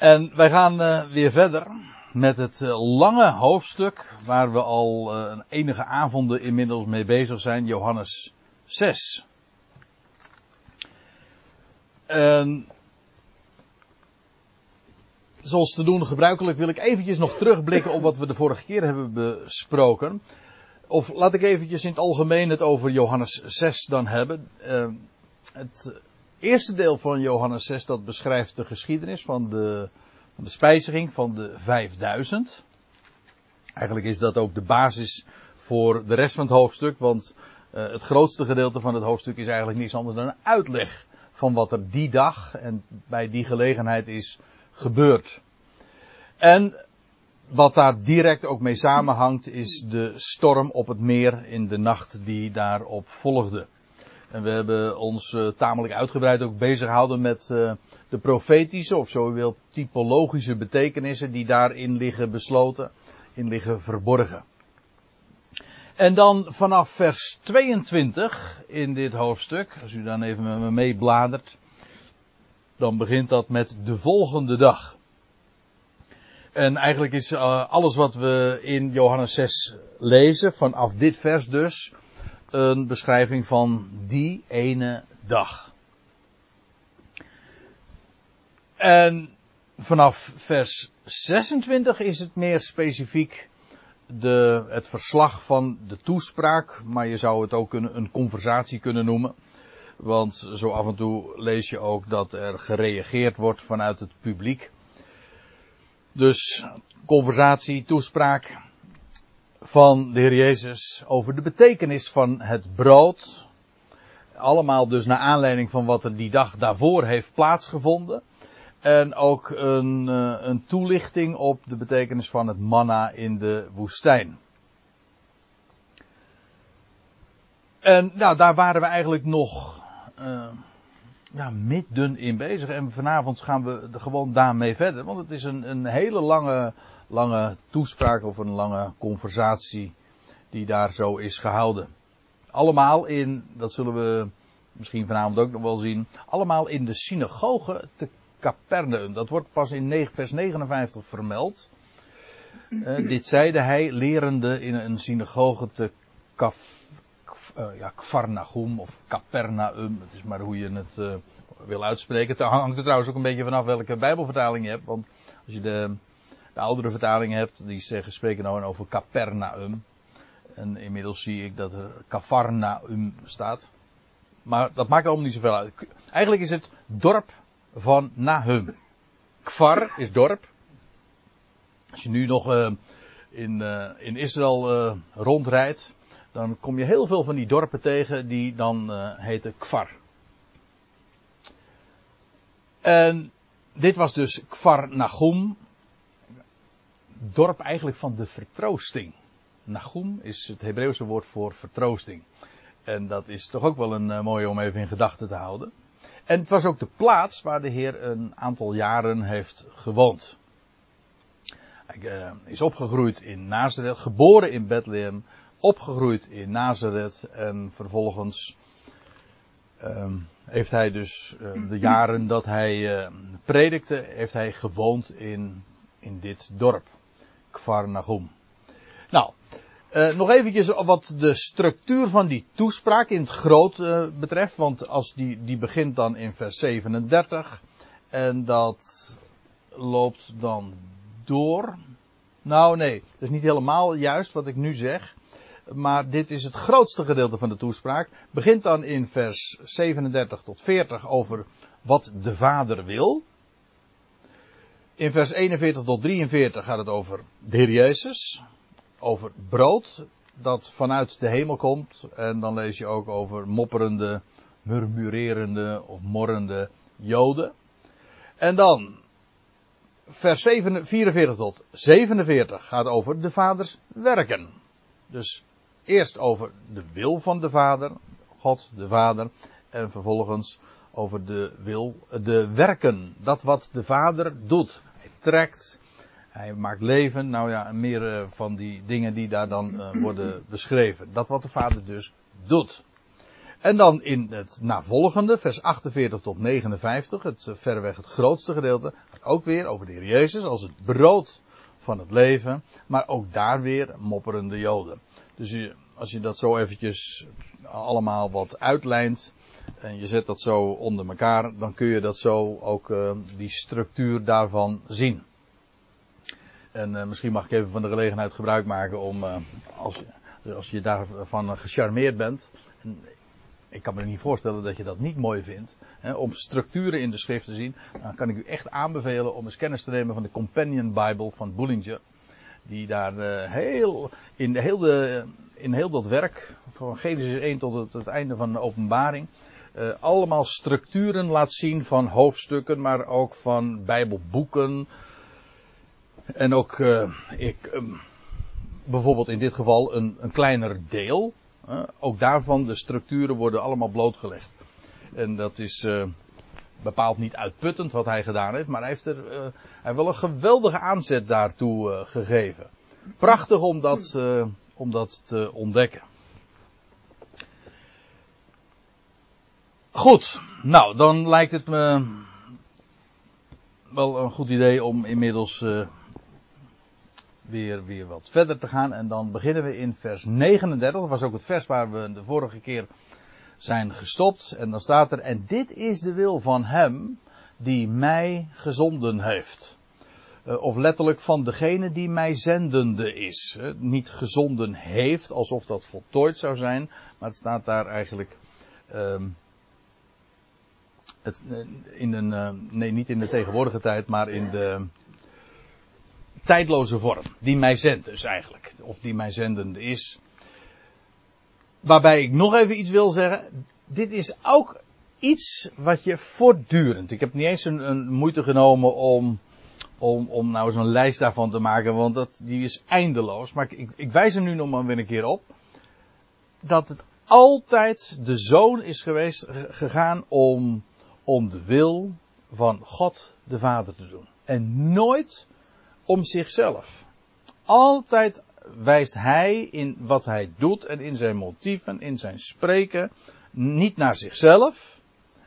En wij gaan uh, weer verder met het uh, lange hoofdstuk waar we al uh, enige avonden inmiddels mee bezig zijn, Johannes 6. En zoals te doen gebruikelijk wil ik eventjes nog terugblikken op wat we de vorige keer hebben besproken. Of laat ik eventjes in het algemeen het over Johannes 6 dan hebben. het eerste deel van Johannes 6 dat beschrijft de geschiedenis van de, van de spijziging van de 5000. Eigenlijk is dat ook de basis voor de rest van het hoofdstuk, want uh, het grootste gedeelte van het hoofdstuk is eigenlijk niets anders dan een uitleg van wat er die dag en bij die gelegenheid is gebeurd. En wat daar direct ook mee samenhangt is de storm op het meer in de nacht die daarop volgde. En we hebben ons uh, tamelijk uitgebreid ook bezig gehouden met uh, de profetische, of zo wilt, typologische betekenissen die daarin liggen besloten, in liggen verborgen. En dan vanaf vers 22 in dit hoofdstuk, als u dan even met me meebladert, dan begint dat met de volgende dag. En eigenlijk is uh, alles wat we in Johannes 6 lezen, vanaf dit vers dus, een beschrijving van die ene dag. En vanaf vers 26 is het meer specifiek de, het verslag van de toespraak, maar je zou het ook een, een conversatie kunnen noemen. Want zo af en toe lees je ook dat er gereageerd wordt vanuit het publiek. Dus conversatie, toespraak van de Heer Jezus over de betekenis van het brood. Allemaal dus naar aanleiding van wat er die dag daarvoor heeft plaatsgevonden. En ook een, eh, een toelichting op de betekenis van het manna in de woestijn. En nou, daar waren we eigenlijk nog uh, midden in bezig. En vanavond gaan we gewoon daarmee verder. Want het is een, een hele lange, lange toespraak of een lange conversatie die daar zo is gehouden. Allemaal in, dat zullen we misschien vanavond ook nog wel zien, allemaal in de synagoge te Capernaum. Dat wordt pas in vers 59 vermeld. Uh, dit zeide hij, lerende in een synagoge te Kaf, uh, ja, Kvarnachum of Capernaum. Het is maar hoe je het uh, wil uitspreken. Het hangt er trouwens ook een beetje vanaf welke Bijbelvertaling je hebt. Want als je de, de oudere vertaling hebt, die zeggen, spreken nou over Capernaum. En inmiddels zie ik dat er Cafarnaum staat. Maar dat maakt allemaal niet zoveel uit. Eigenlijk is het dorp van Nahum. Kfar is dorp. Als je nu nog uh, in, uh, in Israël uh, rondrijdt, dan kom je heel veel van die dorpen tegen die dan heten Kfar. En dit was dus Kfar Nahum, dorp eigenlijk van de vertroosting. Nahum is het Hebreeuwse woord voor vertroosting. En dat is toch ook wel een mooie om even in gedachten te houden. En het was ook de plaats waar de Heer een aantal jaren heeft gewoond. Hij uh, is opgegroeid in Nazareth, geboren in Bethlehem, opgegroeid in Nazareth en vervolgens uh, heeft hij dus uh, de jaren dat hij predikte, heeft hij gewoond in, in dit dorp, Kfar Nahum. Nou, uh, nog eventjes wat de structuur van die toespraak in het groot uh, betreft. Want als die, die begint dan in vers 37. En dat loopt dan door. Nou nee, dat is niet helemaal juist wat ik nu zeg. Maar dit is het grootste gedeelte van de toespraak. Begint dan in vers 37 tot 40 over wat de Vader wil. In vers 41 tot 43 gaat het over de Heer Jezus over brood dat vanuit de hemel komt. En dan lees je ook over mopperende, murmurerende of morrende joden. En dan vers 44 tot 47 gaat over de vaders werken. Dus eerst over de wil van de vader, God de vader, en vervolgens over de wil, de werken, dat wat de vader doet. Trekt, hij maakt leven, nou ja, meer uh, van die dingen die daar dan uh, worden beschreven. Dat wat de vader dus doet. En dan in het navolgende, vers 48 tot 59, het eh, verreweg het grootste gedeelte, gaat ook weer over de Heer Jezus als het brood van het leven, maar ook daar weer mopperende Joden. Dus als je dat zo eventjes allemaal wat uitlijnt en je zet dat zo onder elkaar, dan kun je dat zo ook uh, die structuur daarvan zien. En uh, misschien mag ik even van de gelegenheid gebruik maken om, uh, als, je, als je daarvan gecharmeerd bent, ik kan me niet voorstellen dat je dat niet mooi vindt. Hè, om structuren in de schrift te zien. Dan kan ik u echt aanbevelen om eens kennis te nemen van de Companion Bible van Bullinger. Die daar heel, in, heel de, in heel dat werk, van Genesis 1 tot het, het einde van de openbaring. Uh, allemaal structuren laat zien van hoofdstukken, maar ook van Bijbelboeken. En ook, uh, ik, um, bijvoorbeeld in dit geval een, een kleiner deel ook daarvan, de structuren worden allemaal blootgelegd. En dat is bepaald niet uitputtend wat hij gedaan heeft, maar hij heeft, er, hij wel een geweldige aanzet daartoe gegeven. Prachtig om dat, om dat te ontdekken. Goed, nou dan lijkt het me wel een goed idee om inmiddels weer, weer wat verder te gaan. En dan beginnen we in vers 39. Dat was ook het vers waar we de vorige keer zijn gestopt. En dan staat er, en dit is de wil van hem die mij gezonden heeft. Uh, of letterlijk van degene die mij zendende is. Uh, niet gezonden heeft, alsof dat voltooid zou zijn. Maar het staat daar eigenlijk. Uh, het, in een, eh, nee, niet in de tegenwoordige tijd, maar in de tijdloze vorm. Die mij zendt dus eigenlijk. Of die mij zendende is. Waarbij ik nog even iets wil zeggen. Dit is ook iets wat je voortdurend. Ik heb niet eens een, een moeite genomen om, om, om nou zo'n lijst daarvan te maken. Want dat, die is eindeloos. Maar ik, ik wijs er nu nog maar weer een keer op. Dat het altijd de zoon is geweest, gegaan om, om de wil van God de Vader te doen. En nooit om zichzelf. Altijd wijst hij in wat hij doet en in zijn motieven, in zijn spreken, niet naar zichzelf,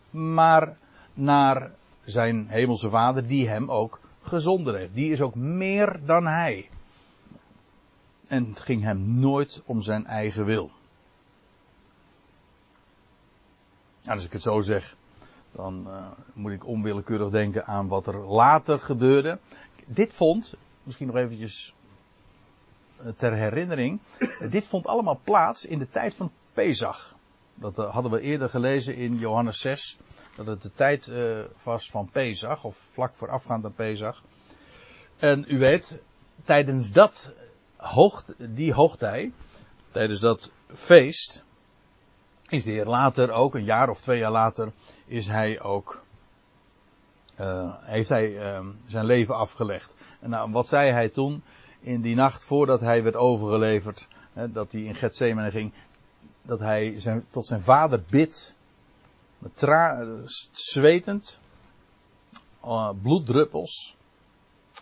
maar naar zijn hemelse vader die hem ook gezonden heeft. Die is ook meer dan hij. En het ging hem nooit om zijn eigen wil. En als ik het zo zeg, dan uh, moet ik onwillekeurig denken aan wat er later gebeurde dit vond, misschien nog eventjes eh, ter herinnering, dit vond allemaal plaats in de tijd van Pesach. Dat eh, hadden we eerder gelezen in Johannes 6, dat het de tijd uh, was van Pesach, of vlak voorafgaand aan Pesach. En u weet, tijdens dat hoog, die hoogtij, tijdens dat feest, is de later ook, een jaar of twee jaar later, is hij ook uh, heeft hij uh, zijn leven afgelegd. En nou, wat zei hij toen in die nacht voordat hij werd overgeleverd, dat hij in Gethsemane ging, dat hij zijn, tot zijn vader bidt, tra zwetend, uh, bloeddruppels.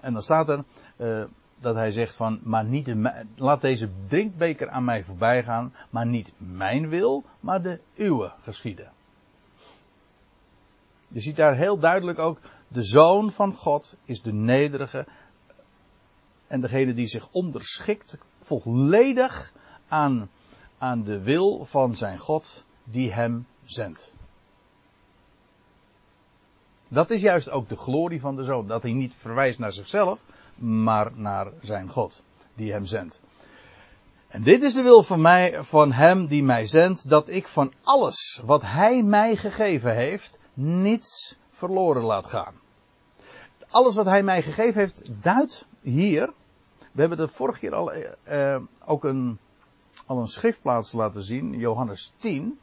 En dan staat er dat hij zegt van, maar niet de, laat deze drinkbeker aan mij voorbij gaan, maar niet mijn wil, maar de uwe geschieden. Je ziet daar heel duidelijk ook, de zoon van God is de nederige en degene die zich onderschikt volledig aan, aan de wil van zijn God die hem zendt. Dat is juist ook de glorie van de zoon. Dat hij niet verwijst naar zichzelf, maar naar zijn God die hem zendt. En dit is de wil van mij, van hem die mij zendt, dat ik van alles wat hij mij gegeven heeft, niets verloren laat gaan. Alles wat hij mij gegeven heeft, duidt hier. We hebben het vorige keer al uh, ook een, al een schriftplaats laten zien, Johannes 10.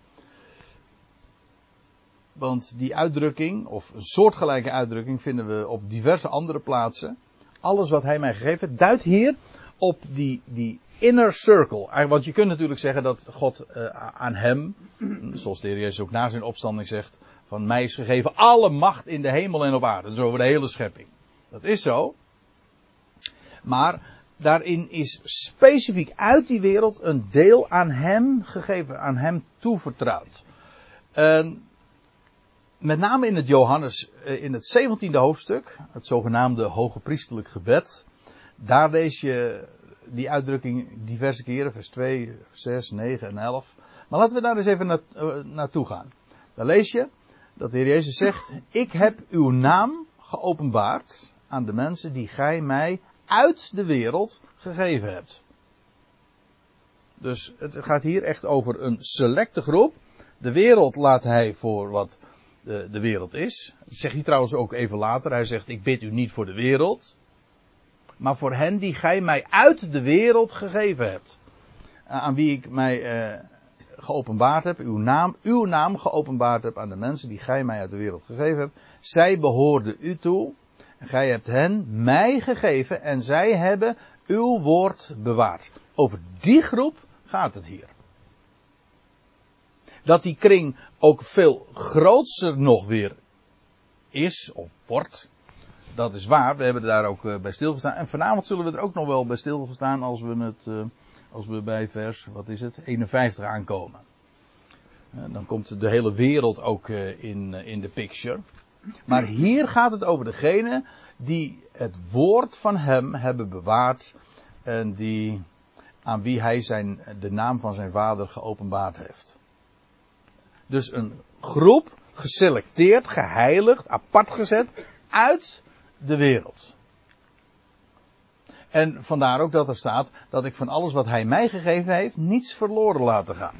Want die uitdrukking, of een soortgelijke uitdrukking, vinden we op diverse andere plaatsen. Alles wat hij mij gegeven heeft, duidt hier op die, die inner circle. Want je kunt natuurlijk zeggen dat God uh, aan hem, zoals de Heer Jezus ook na zijn opstanding zegt, van mij is gegeven alle macht in de hemel en op aarde. Dus over de hele schepping. Dat is zo. Maar daarin is specifiek uit die wereld een deel aan hem gegeven, aan hem toevertrouwd. En met name in het Johannes, eh, in het 17e hoofdstuk, het zogenaamde hoge priestelijk gebed, daar lees je die uitdrukking diverse keren, vers 2, 6, 9 en 11. Maar laten we daar eens even na, uh, naartoe gaan. Dan lees je dat de Heer Jezus zegt, ik heb uw naam geopenbaard aan de mensen die gij mij uit de wereld gegeven hebt. Dus het gaat hier echt over een selecte groep. De wereld laat hij voor wat de, de wereld is. Dat zegt hij trouwens ook even later. Hij zegt, ik bid u niet voor de wereld. Maar voor hen die gij mij uit de wereld gegeven hebt. Aan wie ik mij eh, geopenbaard heb, uw naam, uw naam geopenbaard heb aan de mensen die gij mij uit de wereld gegeven hebt. Zij behoorden u toe. Gij hebt hen mij gegeven en zij hebben uw woord bewaard. Over die groep gaat het hier. Dat die kring ook veel groter nog weer is of wordt. Dat is waar, we hebben daar ook eh, bij stilgestaan. En vanavond zullen we er ook nog wel bij stilgestaan als we, het, eh, als we bij vers, wat is het, 51 aankomen. Eh, dan komt de hele wereld ook in, in de picture. Maar hier gaat het over degene die het woord van hem hebben bewaard en die, aan wie hij zijn, de naam van zijn vader geopenbaard heeft. Dus een groep geselecteerd, geheiligd, apart gezet uit de wereld. En vandaar ook dat er staat dat ik van alles wat hij mij gegeven heeft niets verloren laten gaan.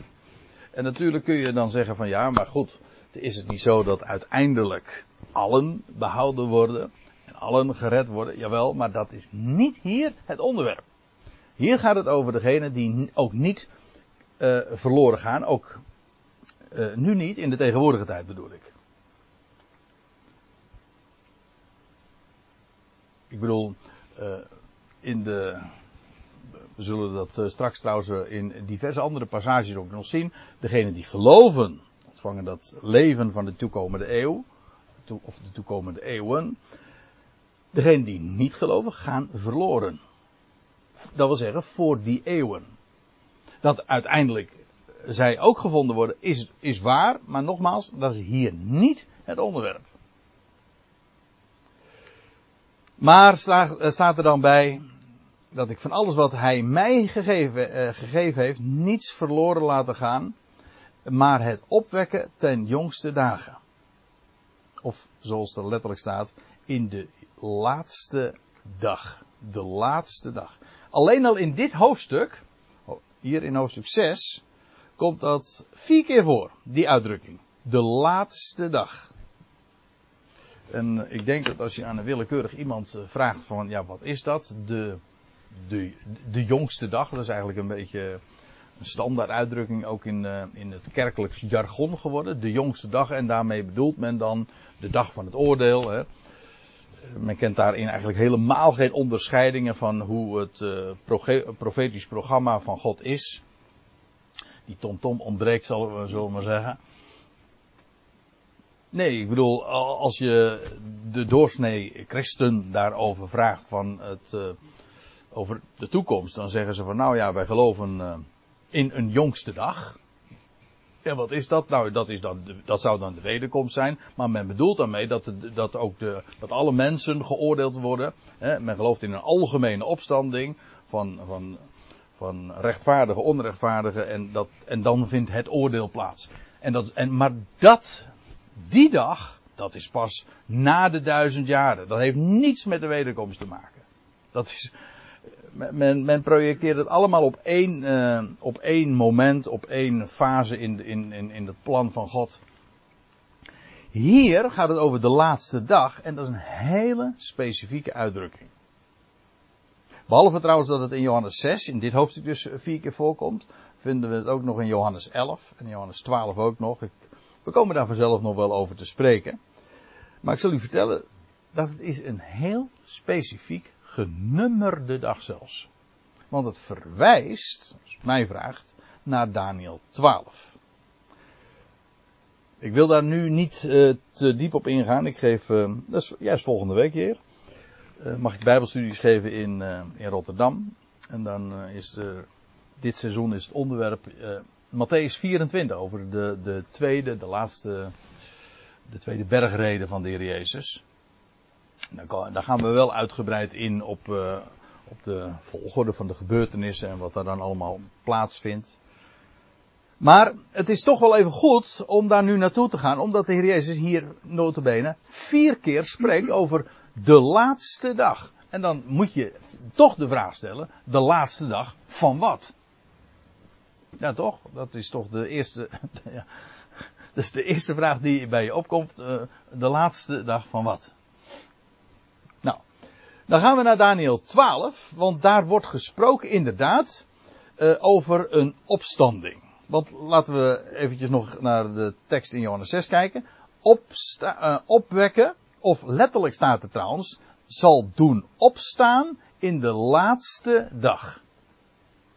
En natuurlijk kun je dan zeggen van ja, maar goed, is het niet zo dat uiteindelijk allen behouden worden en allen gered worden? Jawel, maar dat is niet hier het onderwerp. Hier gaat het over degenen die ook niet uh, verloren gaan, ook uh, nu niet, in de tegenwoordige tijd bedoel ik. Ik bedoel, uh, in de. We zullen dat uh, straks trouwens in diverse andere passages ook nog zien. Degenen die geloven, ontvangen dat leven van de toekomende eeuw. Of de toekomende eeuwen. Degenen die niet geloven, gaan verloren. Dat wil zeggen, voor die eeuwen. Dat uiteindelijk zij ook gevonden worden, is, is waar. Maar nogmaals, dat is hier niet het onderwerp. Maar staat, staat er dan bij dat ik van alles wat hij mij gegeven, eh, gegeven heeft, niets verloren laten gaan, maar het opwekken ten jongste dagen. Of zoals er letterlijk staat, in de laatste dag. De laatste dag. Alleen al in dit hoofdstuk, hier in hoofdstuk 6, komt dat vier keer voor, die uitdrukking. De laatste dag. En ik denk dat als je aan een willekeurig iemand eh, vraagt van, ja, wat is dat? De, de, de jongste dag, dat is eigenlijk een beetje een standaard uitdrukking ook in, uh, in het kerkelijk jargon geworden. De jongste dag en daarmee bedoelt men dan de dag van het oordeel. Hè. Men kent daarin eigenlijk helemaal geen onderscheidingen van hoe het profetisch programma van God is. Die tomtom ontbreekt, zullen we, zullen maar zeggen. Nee, ik bedoel, als je de doorsnee christen daarover vraagt van het, uh, over de toekomst, dan zeggen ze van nou ja, wij geloven uh, in een jongste dag. En wat is dat? Nou, dat, is dan, dat zou dan de wederkomst zijn. Maar men bedoelt daarmee dat, dat ook de, dat alle mensen geoordeeld worden. Hè? Men gelooft in een algemene opstanding van, van, van rechtvaardige, onrechtvaardige. En, dat, en dan vindt het oordeel plaats. En dat, en, maar dat die dag, dat is pas na de duizend jaren. Dat heeft niets met de wederkomst te maken. Dat is, men, men projecteert het allemaal op één, uh, op één moment, op één fase in, in, in, in het plan van God. Hier gaat het over de laatste dag en dat is een hele specifieke uitdrukking. Behalve trouwens dat het in Johannes 6, in dit hoofdstuk dus vier keer voorkomt, vinden we het ook nog in Johannes 11 en Johannes 12 ook nog. Ik we komen daar vanzelf nog wel over te spreken. Maar ik zal u vertellen dat het is een heel specifiek genummerde dag zelfs. Want het verwijst, als u mij vraagt, naar Daniel 12. Ik wil daar nu niet uh, te diep op ingaan. Ik geef, uh, dat is juist volgende week hier. Uh, mag ik bijbelstudies geven in, in Rotterdam. En dan is er, dit seizoen is het onderwerp Matthäus 24 over de, de tweede, de laatste, de tweede bergrede van de Heer Jezus. Daar gaan we wel uitgebreid in op, op de volgorde van de gebeurtenissen en wat daar dan allemaal plaatsvindt. Maar het is toch wel even goed om daar nu naartoe te gaan, omdat de Heer Jezus hier notabene vier keer spreekt over de laatste dag. En dan moet je toch de vraag stellen, de laatste dag van wat? Ja toch? Dat is toch de eerste, ja, dat is de eerste vraag die bij je opkomt, uh, de laatste dag van wat? Nou, dan gaan we naar Daniel 12, want daar wordt gesproken inderdaad uh, over een opstanding. Want laten we eventjes nog naar de tekst in Johannes 6 kijken. Uh, opwekken, of letterlijk staat er trouwens, zal doen opstaan in de laatste dag.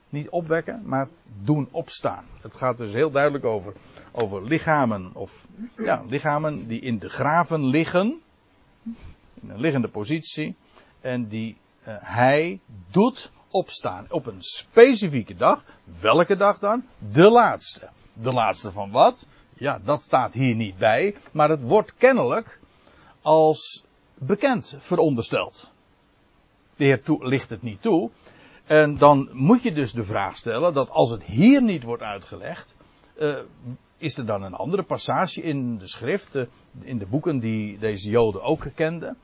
Niet opwekken, maar doen opstaan. Het gaat dus heel duidelijk over, over lichamen, of ja, lichamen die in de graven liggen, in een liggende positie, en die uh, hij doet opstaan op een specifieke dag. Welke dag dan? De laatste. De laatste van wat? Ja, dat staat hier niet bij, maar het wordt kennelijk als bekend verondersteld. De Heer ligt het niet toe. En dan moet je dus de vraag stellen dat als het hier niet wordt uitgelegd, uh, is er dan een andere passage in de schrift, uh, in de boeken die deze Joden ook kenden,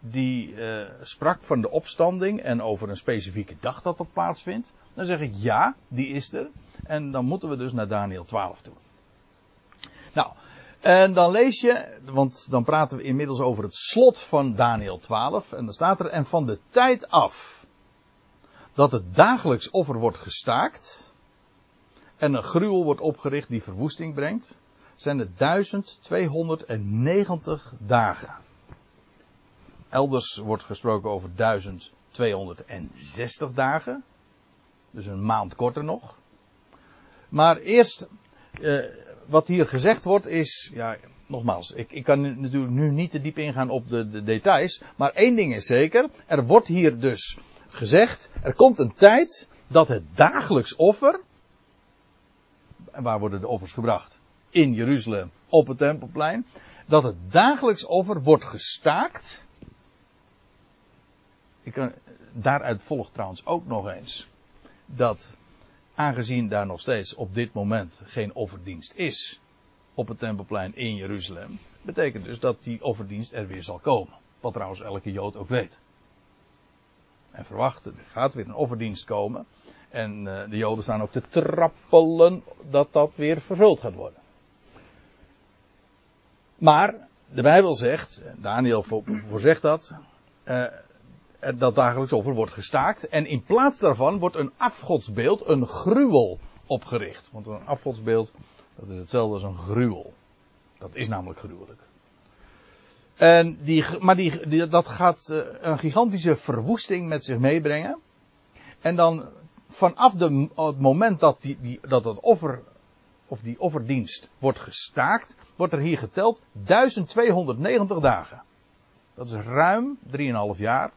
die uh, sprak van de opstanding en over een specifieke dag dat dat plaatsvindt? Dan zeg ik ja, die is er. En dan moeten we dus naar Daniel 12 toe. Nou, en dan lees je, want dan praten we inmiddels over het slot van Daniel 12. En dan staat er, en van de tijd af dat het dagelijks offer wordt gestaakt. En een gruwel wordt opgericht die verwoesting brengt. Zijn het 1290 dagen. Elders wordt gesproken over 1260 dagen. Dus een maand korter nog. Maar eerst, eh, wat hier gezegd wordt is, ja, nogmaals, ik, ik kan natuurlijk nu niet te diep ingaan op de, de details. Maar één ding is zeker, er wordt hier dus gezegd, er komt een tijd dat het dagelijks offer, waar worden de offers gebracht? In Jeruzalem, op het tempelplein. Dat het dagelijks offer wordt gestaakt ik kan, daaruit volgt trouwens ook nog eens dat aangezien daar nog steeds op dit moment geen offerdienst is op het tempelplein in Jeruzalem, betekent dus dat die offerdienst er weer zal komen. Wat trouwens elke Jood ook weet. En verwacht, er gaat weer een offerdienst komen. En uh, de Joden staan ook te trappelen dat dat weer vervuld gaat worden. Maar de Bijbel zegt, Daniel voorzegt dat, uh, dat dagelijks offer wordt gestaakt. En in plaats daarvan wordt een afgodsbeeld, een gruwel, opgericht. Want een afgodsbeeld, dat is hetzelfde als een gruwel. Dat is namelijk gruwelijk. En die, maar die, die dat gaat uh, een gigantische verwoesting met zich meebrengen. En dan vanaf de, het moment dat, die, die, dat het offer, of die offerdienst wordt gestaakt, wordt er hier geteld 1290 dagen. Dat is ruim 3,5 jaar.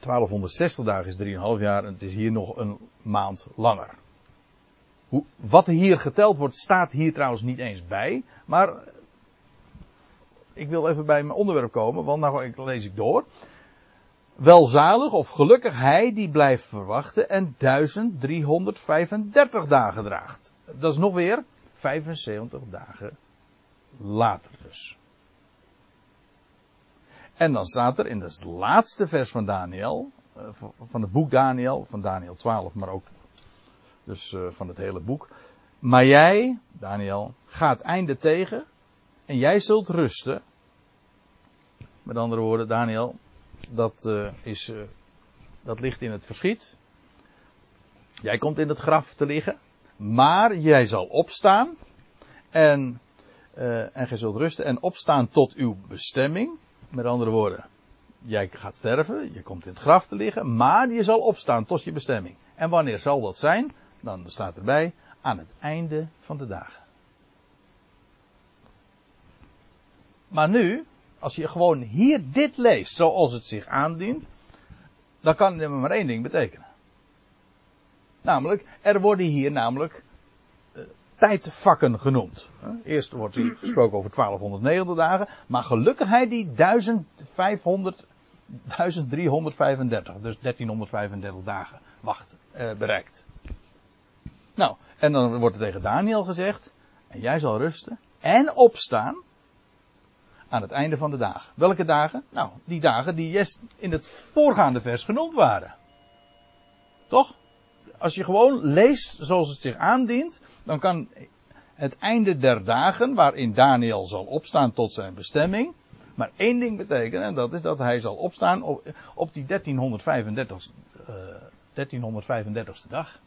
1260 dagen is 3,5 jaar en het is hier nog een maand langer. Hoe, wat er hier geteld wordt, staat hier trouwens niet eens bij. Maar ik wil even bij mijn onderwerp komen, want nou lees ik door. Welzalig of gelukkig hij die blijft verwachten en 1335 dagen draagt. Dat is nog weer 75 dagen later dus. En dan staat er in het laatste vers van Daniel, eh, van het boek Daniel, van Daniel 12, maar ook dus eh, van het hele boek. Maar jij, Daniel, gaat einde tegen en jij zult rusten. Met andere woorden, Daniel, dat, uh, is, dat ligt in het verschiet. Jij komt in het graf te liggen, maar jij zal opstaan en, en gij zult rusten en opstaan tot uw bestemming. Met andere woorden, jij gaat sterven, je komt in het graf te liggen, maar je zal opstaan tot je bestemming. En wanneer zal dat zijn? Dan staat erbij, aan het einde van de dagen. Maar nu, als je gewoon hier dit leest zoals het zich aandient, dan kan het maar één ding betekenen. Namelijk, er worden hier namelijk tijdvakken genoemd. Eerst wordt hier gesproken over 1290 dagen, maar gelukkig hij die 1500, 1335, dus 1335 dagen wacht, uh, bereikt. Nou, en dan wordt er tegen Daniel gezegd, en jij zal rusten en opstaan aan het einde van de dagen. Welke dagen? Nou, die dagen die in het voorgaande vers genoemd waren. Toch? Als je gewoon leest zoals het zich aandient, dan kan het einde der dagen, waarin Daniel zal opstaan tot zijn bestemming, maar één ding betekenen, en dat is dat hij zal opstaan op, op die 1335, uh, 1335ste dag.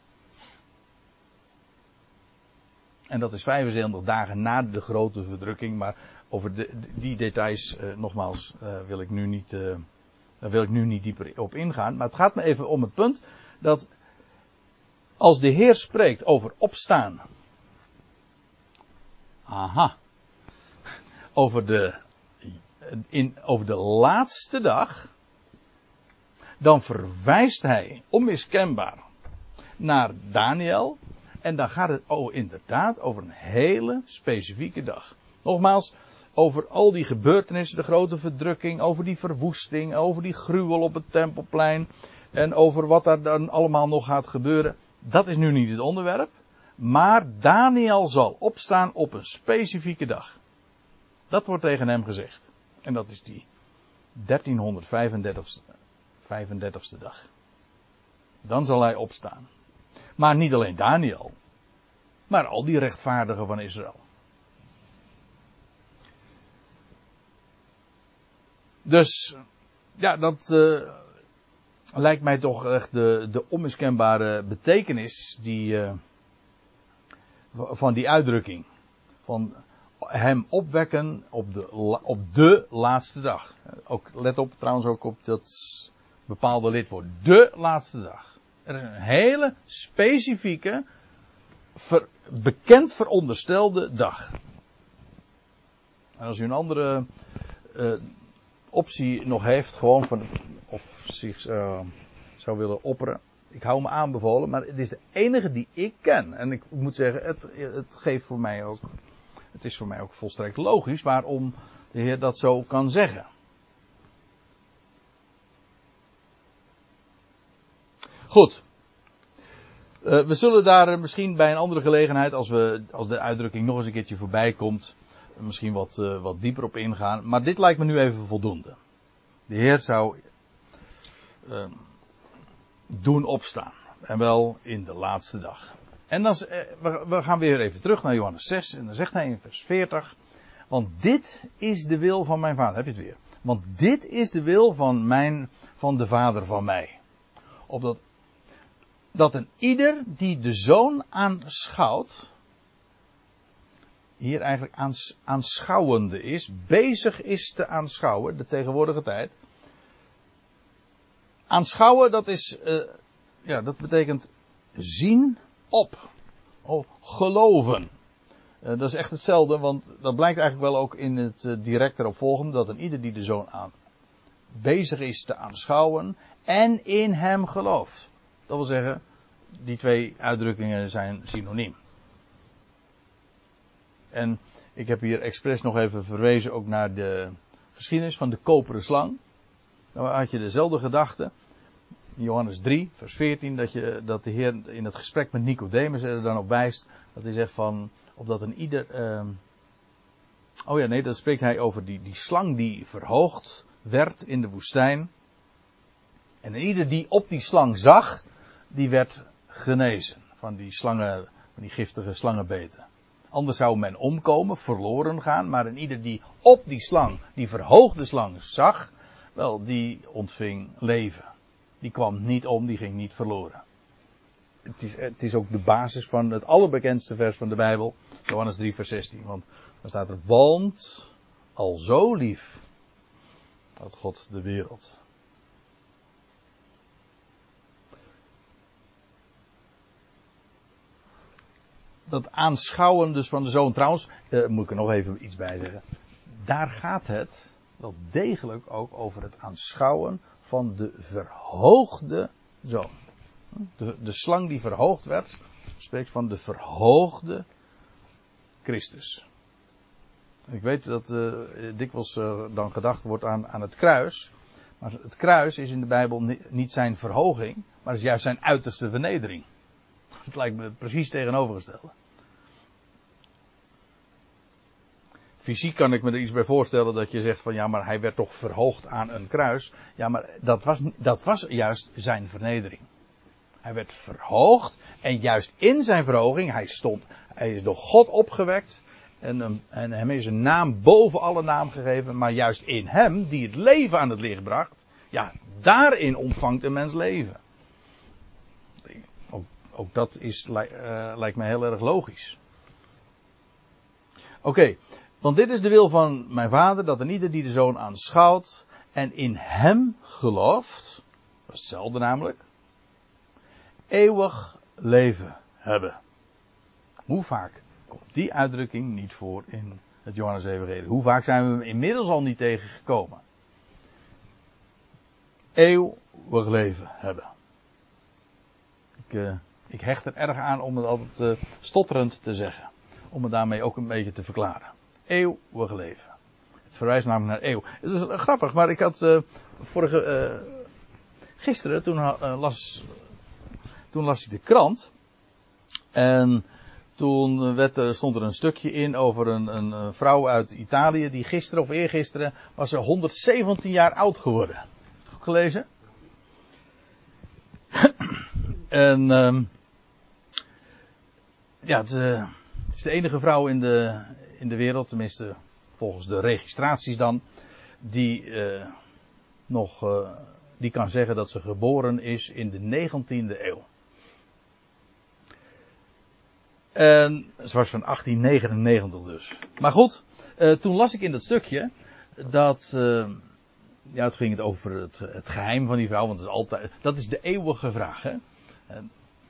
En dat is 75 dagen na de grote verdrukking, maar over de, die details, uh, nogmaals, uh, wil ik nu niet, uh, daar wil ik nu niet dieper op ingaan. Maar het gaat me even om het punt dat als de Heer spreekt over opstaan, aha, over de, in, over de laatste dag, dan verwijst hij onmiskenbaar naar Daniel. En dan gaat het oh, inderdaad over een hele specifieke dag. Nogmaals, over al die gebeurtenissen, de grote verdrukking, over die verwoesting, over die gruwel op het tempelplein en over wat daar dan allemaal nog gaat gebeuren. Dat is nu niet het onderwerp. Maar Daniel zal opstaan op een specifieke dag. Dat wordt tegen hem gezegd. En dat is die 1335 35ste dag. Dan zal hij opstaan. Maar niet alleen Daniel, maar al die rechtvaardigen van Israël. Dus, ja, dat uh, lijkt mij toch echt de, de onmiskenbare betekenis die, uh, van die uitdrukking. Van hem opwekken op de, op de laatste dag. Ook, let op trouwens ook op dat bepaalde lidwoord. De laatste dag. Er is een hele specifieke, bekend veronderstelde dag. En als u een andere uh, optie nog heeft, gewoon van, zich uh, zou willen opperen. Ik hou me aanbevolen, maar het is de enige die ik ken. En ik moet zeggen, het, het geeft voor mij ook, het is voor mij ook volstrekt logisch waarom de Heer dat zo kan zeggen. Goed. Uh, we zullen daar misschien bij een andere gelegenheid, als, we, als de uitdrukking nog eens een keertje voorbij komt, misschien wat, uh, wat dieper op ingaan. Maar dit lijkt me nu even voldoende. De Heer zou uh, doen opstaan. En wel in de laatste dag. En dan, we, we gaan weer even terug naar Johannes 6. En dan zegt hij in vers 40. Want dit is de wil van mijn vader. Heb je het weer? Want dit is de wil van mijn, van de vader van mij. Opdat dat een ieder die de zoon aanschouwt, hier eigenlijk aanschouwende is, bezig is te aanschouwen, de tegenwoordige tijd. Aanschouwen, dat is, uh, ja, dat betekent zien op. Oh, geloven. Uh, dat is echt hetzelfde, want dat blijkt eigenlijk wel ook in het uh, direct erop volgende, dat een ieder die de zoon aan bezig is te aanschouwen en in hem gelooft. Dat wil zeggen, die twee uitdrukkingen zijn synoniem. En ik heb hier expres nog even verwezen ook naar de geschiedenis van de koperen slang. Dan had je dezelfde gedachte. Johannes 3, vers 14, dat, je, dat de Heer in het gesprek met Nicodemus er dan op wijst. Dat hij zegt van, opdat een ieder. Uh, oh ja, nee, dan spreekt hij over die, die slang die verhoogd werd in de woestijn. En ieder die op die slang zag, die werd genezen van die slangen, van die giftige slangenbeten. Anders zou men omkomen, verloren gaan, maar een ieder die op die slang, die verhoogde slang zag, wel, die ontving leven. Die kwam niet om, die ging niet verloren. Het is, het is ook de basis van het allerbekendste vers van de Bijbel, Johannes 3, vers 16. Want daar staat er, want al zo lief had God de wereld. dat aanschouwen dus van de zoon. Trouwens, uh, moet ik er nog even iets bij zeggen. Daar gaat het wel degelijk ook over het aanschouwen van de verhoogde zoon. De, de slang die verhoogd werd, spreekt van de verhoogde Christus. Ik weet dat uh, dikwijls uh, dan gedacht wordt aan, aan het kruis. Maar het kruis is in de Bijbel niet zijn verhoging, maar is juist zijn uiterste vernedering. Het lijkt me precies tegenovergestelde. Fysiek kan ik me er iets bij voorstellen dat je zegt van ja, maar hij werd toch verhoogd aan een kruis. Ja, maar dat was, dat was juist zijn vernedering. Hij werd verhoogd en juist in zijn verhoging, hij stond, hij is door God opgewekt en, en hem is een naam boven alle naam gegeven, maar juist in hem, die het leven aan het licht bracht, ja, daarin ontvangt een mens leven. Ook, dat is, uh, lijkt me heel erg logisch. Oké, want dit is de wil van mijn vader, dat er ieder die de zoon aanschouwt en in hem gelooft, dat is hetzelfde namelijk, eeuwig leven hebben. Hoe vaak komt die uitdrukking niet voor in het Johannes Evangelie? Hoe vaak zijn we hem inmiddels al niet tegengekomen? Eeuwig leven hebben. Ik, uh, ik hecht er erg aan om het altijd uh, stotterend te zeggen. Om het daarmee ook een beetje te verklaren. Eeuwig leven. Het verwijst namelijk naar eeuw. Het is uh, grappig, maar ik had vorige, gisteren toen las toen las ik de krant. En toen werd, stond er een stukje in over een, een, vrouw uit Italië. Die gisteren of eergisteren was ze 117 jaar oud geworden. Heb je het gelezen? en um, ja, het, is de enige vrouw in de, in de wereld, tenminste volgens de registraties dan, die uh, nog, uh, die kan zeggen dat ze geboren is in de 19e eeuw. En ze van 1899 dus. Maar goed, uh, toen las ik in dat stukje dat. Ja, het ging het over het, het, geheim van die vrouw, want het is altijd. Dat is de eeuwige vraag, hè?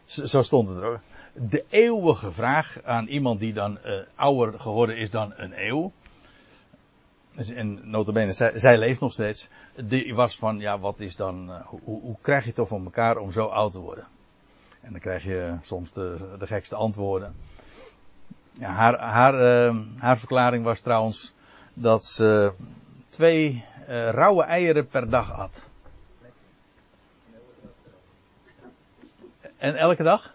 Zo stond het er De eeuwige vraag aan iemand die dan uh, ouder geworden is dan een eeuw. Dus, en notabene, zij, zij leeft nog steeds. Die was van, ja, wat is dan. hoe, hoe krijg je het toch van elkaar om zo oud te worden? En dan krijg je soms de, de gekste antwoorden. Ja, haar, haar, haar verklaring was trouwens dat ze twee rauwe eieren per dag at. En elke dag?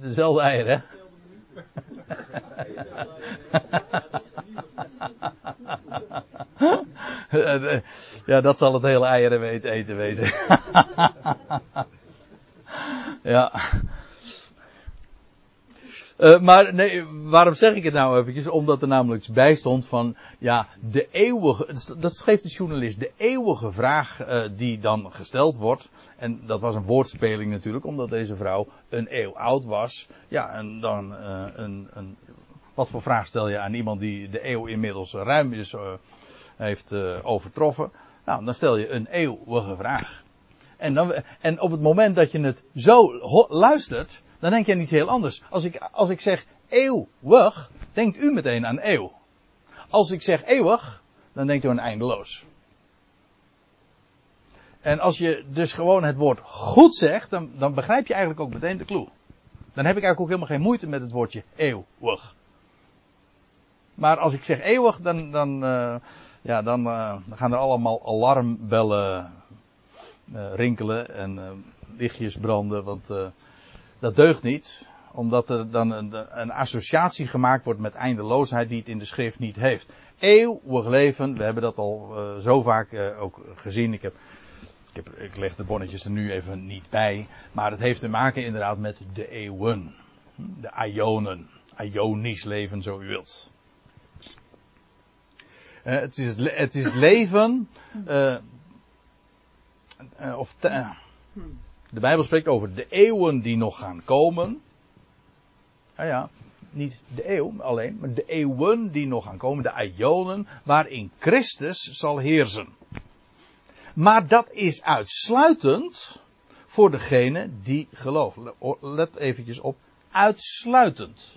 Dezelfde eieren, hè? ja, dat zal het hele eieren eten wezen. Ja. Uh, maar nee, waarom zeg ik het nou eventjes? Omdat er namelijk bij stond van, ja, de eeuwige, dat schreef de journalist, de eeuwige vraag uh, die dan gesteld wordt. En dat was een woordspeling natuurlijk, omdat deze vrouw een eeuw oud was. Ja, en dan uh, een, een, wat voor vraag stel je aan iemand die de eeuw inmiddels ruim is, heeft overtroffen? Nou, dan stel je een eeuwige vraag. En, dan, en op het moment dat je het zo luistert, dan denk je aan iets heel anders. Als ik, als ik zeg eeuwig, denkt u meteen aan eeuw. Als ik zeg eeuwig, dan denkt u aan eindeloos. En als je dus gewoon het woord goed zegt, dan, dan begrijp je eigenlijk ook meteen de clue. Dan heb ik eigenlijk ook helemaal geen moeite met het woordje eeuwig. Maar als ik zeg eeuwig, dan, dan, uh, ja, dan, uh, dan gaan er allemaal alarmbellen uh, rinkelen en lichtjes branden, want dat deugt niet. Omdat er dan een, een, associatie gemaakt wordt met eindeloosheid die het in de schrift niet heeft. Eeuwig leven, we hebben dat al zo vaak ook gezien. Ik, heb, ik, ik leg de bonnetjes er nu even niet bij. Maar het heeft te maken inderdaad met de eeuwen. De ionen. Ionisch leven, zo u wilt. het, is, het is leven of te, de Bijbel spreekt over de eeuwen die nog gaan komen. Nou ja, niet de eeuw alleen, maar de eeuwen die nog gaan komen, de ionen, waarin Christus zal heersen. Maar dat is uitsluitend voor degene die geloven. Let eventjes op, uitsluitend.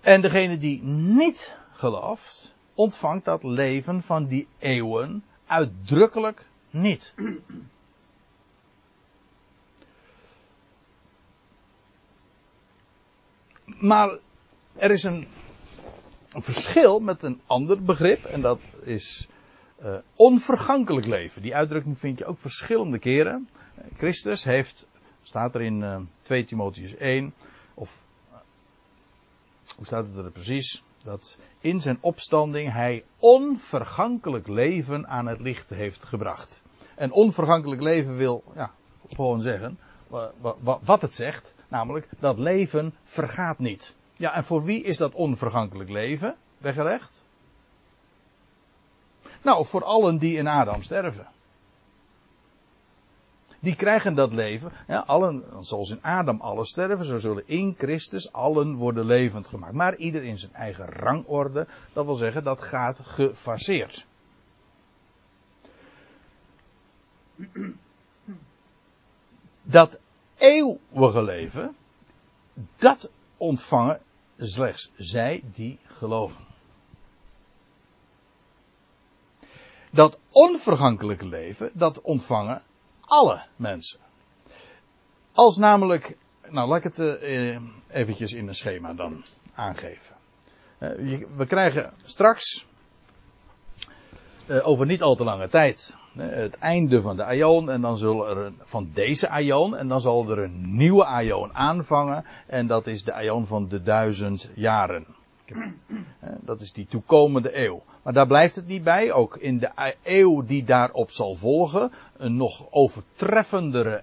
En degene die niet gelooft, ontvangt dat leven van die eeuwen uitdrukkelijk niet. Maar er is een, verschil met een ander begrip en dat is eh, onvergankelijk leven. Die uitdrukking vind je ook verschillende keren. Christus heeft, staat er in eh, 2 Timotheus 1, of eh, hoe staat het er precies? Dat in zijn opstanding hij onvergankelijk leven aan het licht heeft gebracht. En onvergankelijk leven wil ja, gewoon zeggen wat het zegt. Namelijk, dat leven vergaat niet. Ja, en voor wie is dat onvergankelijk leven weggelegd? Nou, voor allen die in Adam sterven. Die krijgen dat leven. Ja, allen, zoals in Adam alle sterven, zo zullen in Christus allen worden levend gemaakt. Maar ieder in zijn eigen rangorde. Dat wil zeggen, dat gaat gefaseerd. Dat eeuwige leven, dat ontvangen slechts zij die geloven. Dat onvergankelijke leven, dat ontvangen alle mensen. Als namelijk, nou laat ik het uh, eventjes in een schema dan aangeven. Uh, we krijgen straks, uh, over niet al te lange tijd, het einde van de aion en dan zullen er van deze aion en dan zal er een nieuwe aion aanvangen en dat is de aion van de duizend jaren. Dat is die toekomende eeuw. Maar daar blijft het niet bij. Ook in de eeuw die daarop zal volgen, een nog overtreffendere,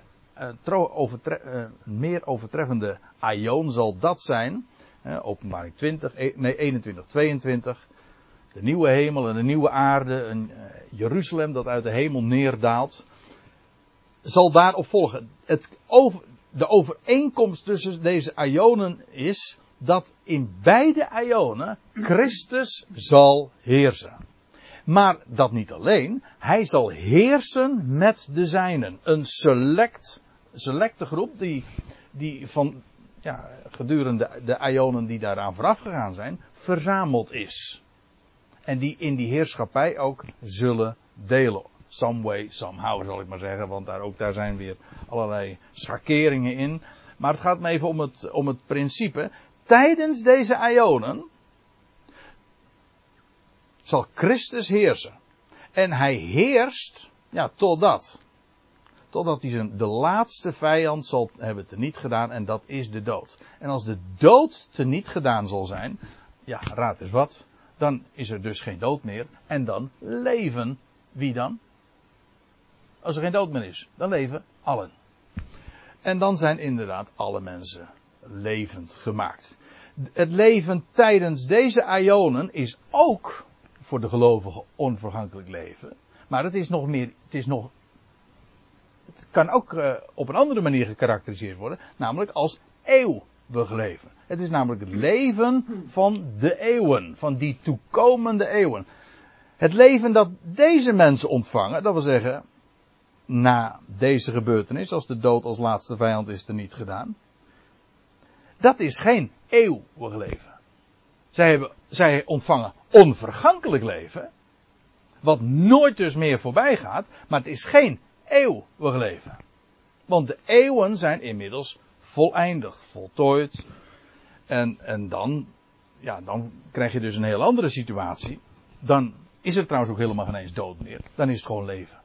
overtre, meer overtreffende aion zal dat zijn. Openbaring 20, e, nee 21, 22 de nieuwe hemel en de nieuwe aarde, een Jeruzalem dat uit de hemel neerdaalt, zal daarop volgen. Het over, de overeenkomst tussen deze ionen is dat in beide ionen Christus zal heersen. Maar dat niet alleen, hij zal heersen met de zijnen. Een select, selecte groep die, die van ja, gedurende de ionen die daaraan vooraf gegaan zijn, verzameld is. En die in die heerschappij ook zullen delen. Some way, somehow zal ik maar zeggen. Want daar, ook daar zijn weer allerlei schakeringen in. Maar het gaat me even om het, om het principe. Tijdens deze ionen zal Christus heersen. En hij heerst, ja, totdat. Totdat hij zijn, de laatste vijand zal hebben teniet gedaan en dat is de dood. En als de dood teniet gedaan zal zijn, ja, raad eens wat dan is er dus geen dood meer. En dan leven wie dan? Als er geen dood meer is, dan leven allen. En dan zijn inderdaad alle mensen levend gemaakt. Het leven tijdens deze ionen is ook voor de gelovigen onvergankelijk leven. Maar het is nog meer, het is nog, het kan ook uh, op een andere manier gekarakteriseerd worden, namelijk als eeuwig leven. Het is namelijk het leven van de eeuwen, van die toekomende eeuwen. Het leven dat deze mensen ontvangen, dat wil zeggen, na deze gebeurtenis, als de dood als laatste vijand is er niet gedaan, dat is geen eeuwig leven. Zij, hebben, zij ontvangen onvergankelijk leven, wat nooit dus meer voorbij gaat, maar het is geen eeuwig leven. Want de eeuwen zijn inmiddels voleindigd, voltooid, en, en dan, ja, dan krijg je dus een heel andere situatie. Dan is er trouwens ook helemaal geen eens dood meer. Dan is het gewoon leven.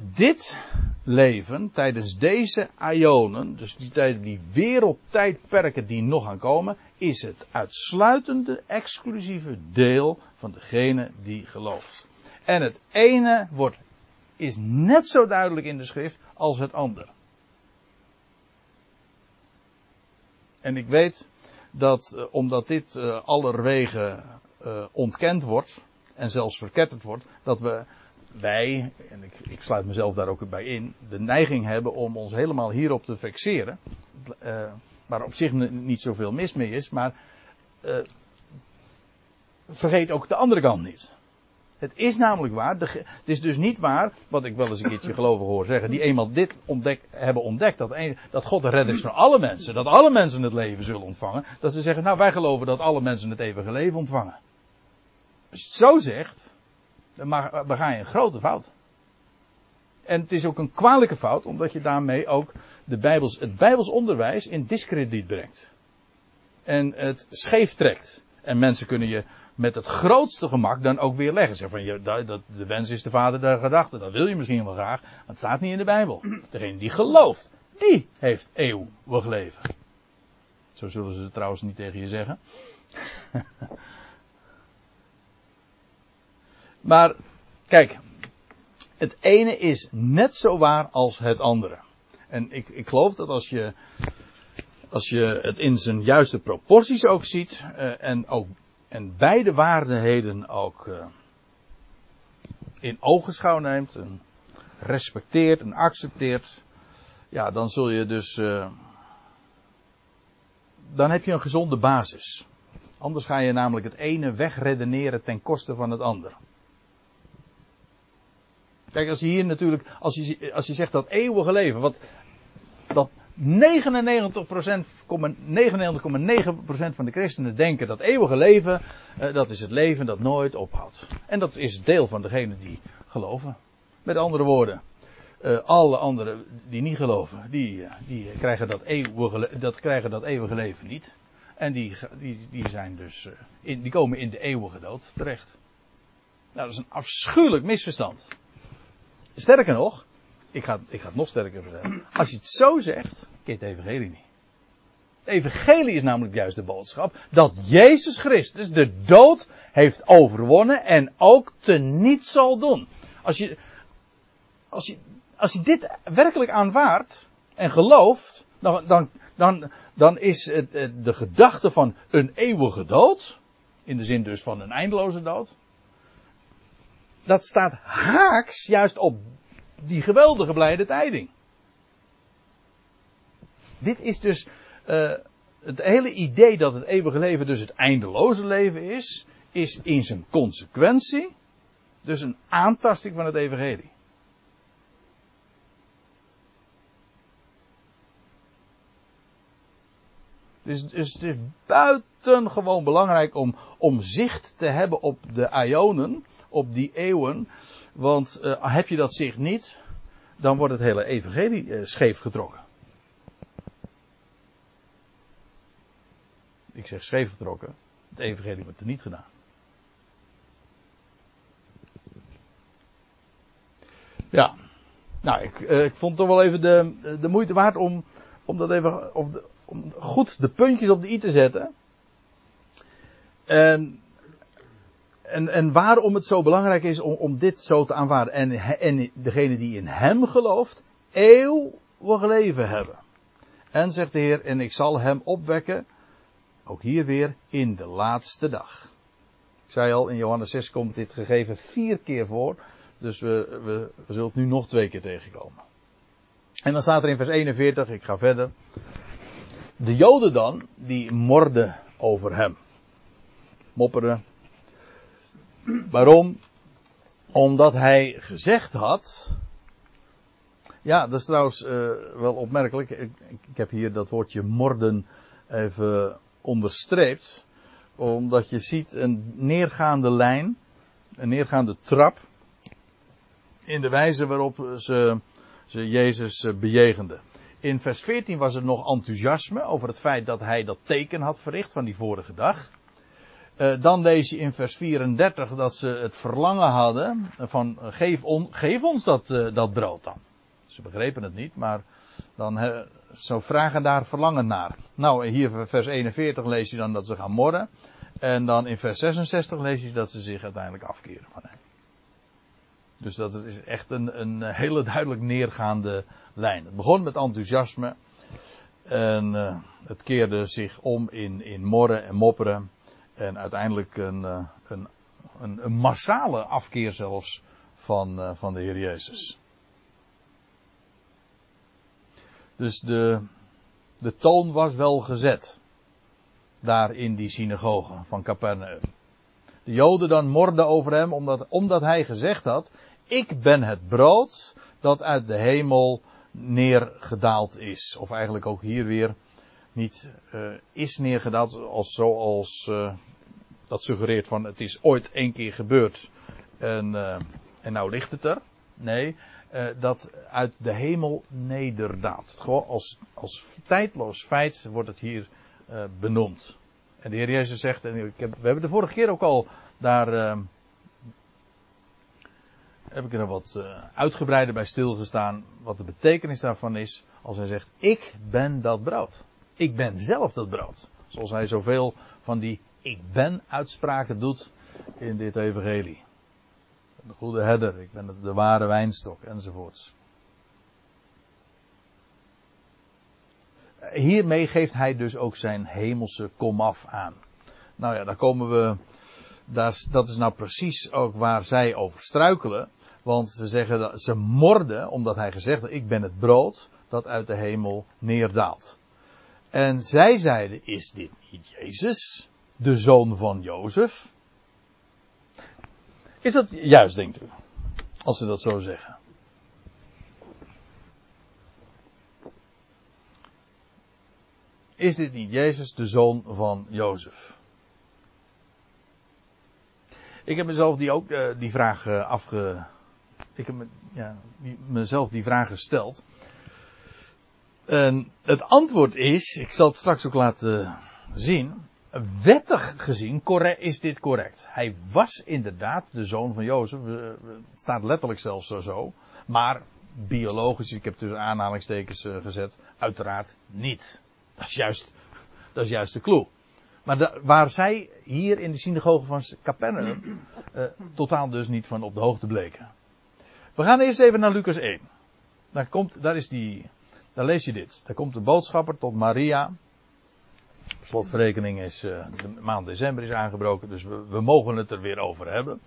Dit leven tijdens deze ionen, dus die, die wereldtijdperken die nog gaan komen, is het uitsluitende, exclusieve deel van degene die gelooft. En het ene wordt is net zo duidelijk in de schrift als het andere. En ik weet dat uh, omdat dit uh, allerwege uh, ontkend wordt en zelfs verketterd wordt, dat we wij, en ik, sluit mezelf daar ook bij in, de neiging hebben om ons helemaal hierop te fixeren. waar op zich niet zoveel mis mee is, maar vergeet ook de andere kant niet. Het is namelijk waar. het is dus niet waar, wat ik wel eens een keertje geloven hoor zeggen, die eenmaal dit ontdek, hebben ontdekt, dat, dat God de redder is van alle mensen, dat alle mensen het leven zullen ontvangen, dat ze zeggen, nou wij geloven dat alle mensen het eeuwige leven ontvangen. Als je het zo zegt, dan ga je een grote fout. En het is ook een kwalijke fout, omdat je daarmee ook de Bijbels, het Bijbels onderwijs in discrediet brengt. En het scheef trekt. En mensen kunnen je met het grootste gemak dan ook weer leggen. Zeg van, je, dat, de wens is de vader der gedachten. Dat wil je misschien wel graag, maar het staat niet in de Bijbel. Degene die gelooft, die heeft eeuwig leven. Zo zullen ze het trouwens niet tegen je zeggen. maar, kijk, het ene is net zo waar als het andere. En ik, ik geloof dat als je, als je het in zijn juiste proporties ook ziet, uh, en ook en beide waardigheden ook uh, in ogenschouw neemt, en respecteert en accepteert, ja, dan zul je dus, uh, dan heb je een gezonde basis. Anders ga je namelijk het ene wegredeneren ten koste van het andere. Kijk, als je hier natuurlijk, als je, als je zegt dat eeuwige leven, wat dat 99,9% 99,9% van de christenen denken dat eeuwige leven, uh, dat is het leven dat nooit ophoudt. En dat is deel van degenen die geloven. Met andere woorden, uh, alle anderen die niet geloven, die, uh, die krijgen, dat eeuwige, dat krijgen dat eeuwige leven niet. En die, die, die zijn dus, in, die komen in de eeuwige dood terecht. Nou, dat is een afschuwelijk misverstand. Sterker nog, ik ga, ik ga het nog sterker vertellen. Als je het zo zegt, je het evangelie niet. Het evangelie is namelijk juist de boodschap dat Jezus Christus de dood heeft overwonnen en ook teniet zal doen. Als je, als je, als je dit werkelijk aanvaardt en gelooft, dan, dan, dan, dan is het de gedachte van een eeuwige dood, in de zin dus van een eindeloze dood, dat staat haaks juist op die geweldige blijde tijding. Dit is dus uh, het hele idee dat het eeuwige leven dus het eindeloze leven is, is in zijn consequentie dus een aantasting van het evangelie. Dus, dus het is buitengewoon belangrijk om, om zicht te hebben op de ionen, op die eeuwen. Want uh, heb je dat zicht niet, dan wordt het hele evangelie uh, scheef getrokken. Ik zeg scheef getrokken, het evangelie wordt er niet gedaan. Ja, nou, ik, uh, ik vond toch wel even de, de moeite waard om, om dat even, of de, om goed de puntjes op de i te zetten. En, en, en waarom het zo belangrijk is om, om dit zo te aanvaarden. En, en degene die in hem gelooft, eeuwig leven hebben. En zegt de Heer, en ik zal hem opwekken, ook hier weer, in de laatste dag. Ik zei al, in Johannes 6 komt dit gegeven vier keer voor. Dus we, we, we zullen het nu nog twee keer tegenkomen. En dan staat er in vers 41, ik ga verder. De Joden dan, die morden over hem. Mopperen. Waarom? Omdat hij gezegd had. Ja, dat is trouwens uh, wel opmerkelijk. Ik, ik, heb hier dat woordje morden even onderstreept. Omdat je ziet een neergaande lijn. Een neergaande trap. In de wijze waarop ze, ze Jezus bejegenden. In vers 14 was er nog enthousiasme over het feit dat hij dat teken had verricht van die vorige dag. Uh, dan lees je in vers 34 dat ze het verlangen hadden van geef, on, geef ons dat, uh, dat brood dan. Ze begrepen het niet, maar dan zo vragen daar verlangen naar. Nou, hier vers 41 lees je dan dat ze gaan morden. En dan in vers 66 lees je dat ze zich uiteindelijk afkeren van hem. Dus dat is echt een, een hele duidelijk neergaande Het begon met enthousiasme. En uh, het keerde zich om in, in morren en mopperen. En uiteindelijk een, uh, een, een, massale afkeer zelfs van, uh, van de Heer Jezus. Dus de, de toon was wel gezet. Daar in die synagoge van Capernaum. De Joden dan morden over hem omdat, omdat hij gezegd had: Ik ben het brood dat uit de hemel neergedaald is. Of eigenlijk ook hier weer niet uh, is neergedaald als zoals uh, dat suggereert van het is ooit één keer gebeurd en, uh, en nou ligt het er. Nee, dat uit de hemel nederdaalt. Gewoon als, als tijdloos feit wordt het hier benoemd. En de Heer Jezus zegt, en ik heb, we hebben de vorige keer ook al daar, heb ik er wat uitgebreider bij stilgestaan, wat de betekenis daarvan is, als hij zegt, ik ben dat brood. Ik ben zelf dat brood. Zoals hij zoveel van die ik ben uitspraken doet in dit evangelie. De goede herder, ik ben de ware wijnstok enzovoorts. Hiermee geeft hij dus ook zijn hemelse komaf aan. Nou ja, daar komen we. dat is nou precies ook waar zij over struikelen. Want ze zeggen dat ze morden omdat hij gezegd heeft: Ik ben het brood dat uit de hemel neerdaalt. En zij zeiden: Is dit niet Jezus, de zoon van Jozef? Is dat juist, denkt u? Als ze dat zo zeggen. Is dit niet Jezus, de zoon van Jozef? Ik heb mezelf die ook uh, die vraag uh, afge. Ik heb me, ja, mezelf die vraag gesteld. En het antwoord is, ik zal het straks ook laten zien wettig gezien is dit correct. Hij was inderdaad de zoon van Jozef. Het staat letterlijk zelfs zo. Maar biologisch, ik heb tussen aanhalingstekens eh, gezet, uiteraard niet. Dat is juist, dat is juist de clue. Maar waar zij hier in de synagoge van Capernaum uh, totaal dus niet van op de hoogte bleken. We gaan eerst even naar Lucas 1. Daar, komt, daar, is die, daar lees je dit. Daar komt de boodschapper tot Maria slotverrekening is, uh, de maand december is aangebroken, dus we, we, mogen het er weer over hebben.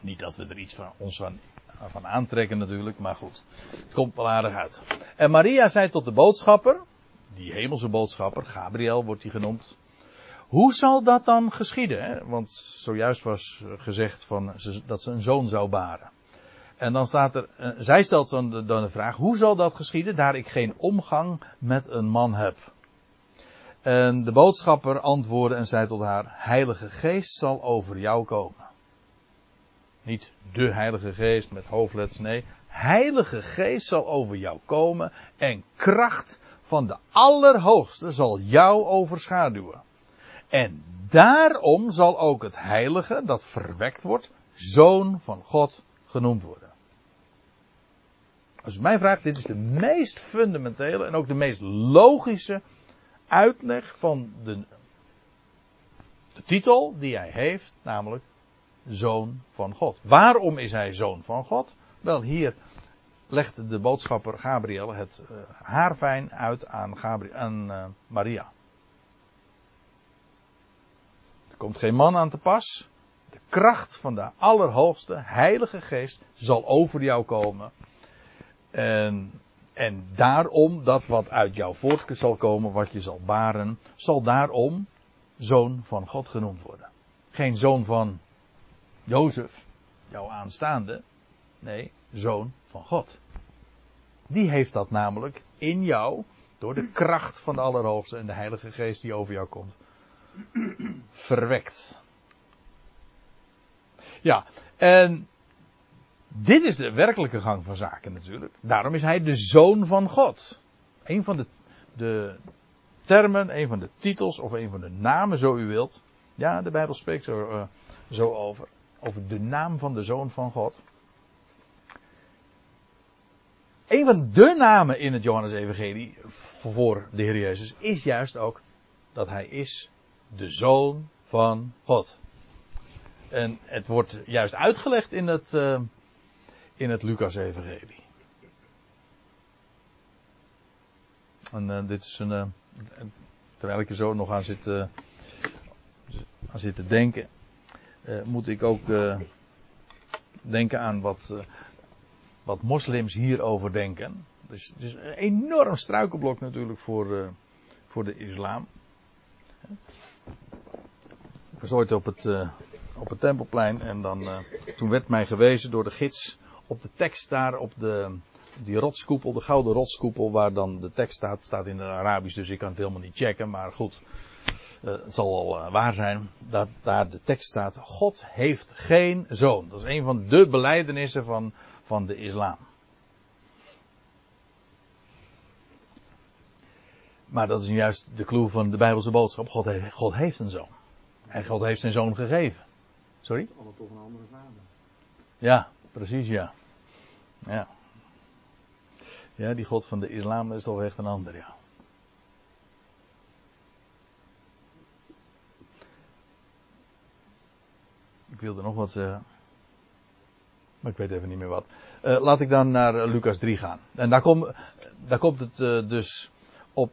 Niet dat we er iets van ons van, van aantrekken natuurlijk, maar goed. Het komt wel aardig uit. En Maria zei tot de boodschapper, die hemelse boodschapper, Gabriel wordt hij genoemd. Hoe zal dat dan geschieden? Want zojuist was gezegd van, dat ze een zoon zou baren. En dan staat er, uh, zij stelt dan de, dan de vraag, hoe zal dat geschieden, daar ik geen omgang met een man heb? En de boodschapper antwoordde en zei tot haar: Heilige Geest zal over jou komen. Niet de Heilige Geest met hoofdletters, nee. Heilige Geest zal over jou komen en kracht van de Allerhoogste zal jou overschaduwen. En daarom zal ook het Heilige, dat verwekt wordt, Zoon van God genoemd worden. Als u mij vraagt, dit is de meest fundamentele en ook de meest logische uitleg van de, de titel die hij heeft, namelijk Zoon van God. Waarom is hij Zoon van God? Wel, hier legt de boodschapper Gabriel het uh, haarfijn uit aan, aan uh, Maria. Er komt geen man aan te pas. De kracht van de Allerhoogste, Heilige Geest, zal over jou komen. En en daarom, dat wat uit jou voort zal komen, wat je zal baren, zal daarom zoon van God genoemd worden. Geen zoon van Jozef, jouw aanstaande. Nee, zoon van God. Die heeft dat namelijk in jou, door de kracht van de Allerhoogste en de Heilige Geest die over jou komt, verwekt. Ja, en dit is de werkelijke gang van zaken natuurlijk. Daarom is hij de zoon van God. Een van de, de termen, een van de titels of een van de namen, zo u wilt. Ja, de Bijbel spreekt er uh, zo over. Over de naam van de zoon van God. Een van de namen in het Johannes-evangelie voor de Heer Jezus is juist ook dat hij is de zoon van God. En het wordt juist uitgelegd in het, uh, in het Lucas-evangelie. En uh, dit is een. Uh, terwijl ik er zo nog aan zit, uh, aan zit te denken, moet ik ook denken aan wat, wat moslims hierover denken. Dus het is een enorm struikelblok natuurlijk voor, voor de islam. Ik was ooit op het, op het Tempelplein en dan, toen werd mij gewezen door de gids op de tekst daar, op de, die rotskoepel, de gouden rotskoepel waar dan de tekst staat, staat in het Arabisch, dus ik kan het helemaal niet checken, maar goed. Eh, het zal wel eh, waar zijn dat daar de tekst staat: God heeft geen zoon. Dat is een van de beleidenissen van, van de islam. Maar dat is juist de clue van de Bijbelse boodschap: God, God heeft een zoon. En God heeft zijn zoon gegeven. Sorry? Alle toch een andere vader. Ja, precies, ja. Ja. Ja, die God van de islam is toch echt een ander, ja. Ik wilde nog wat zeggen. Maar ik weet even niet meer wat. Uh, laat ik dan naar uh, Lucas 3 gaan. En daar, kom, daar komt het uh, dus op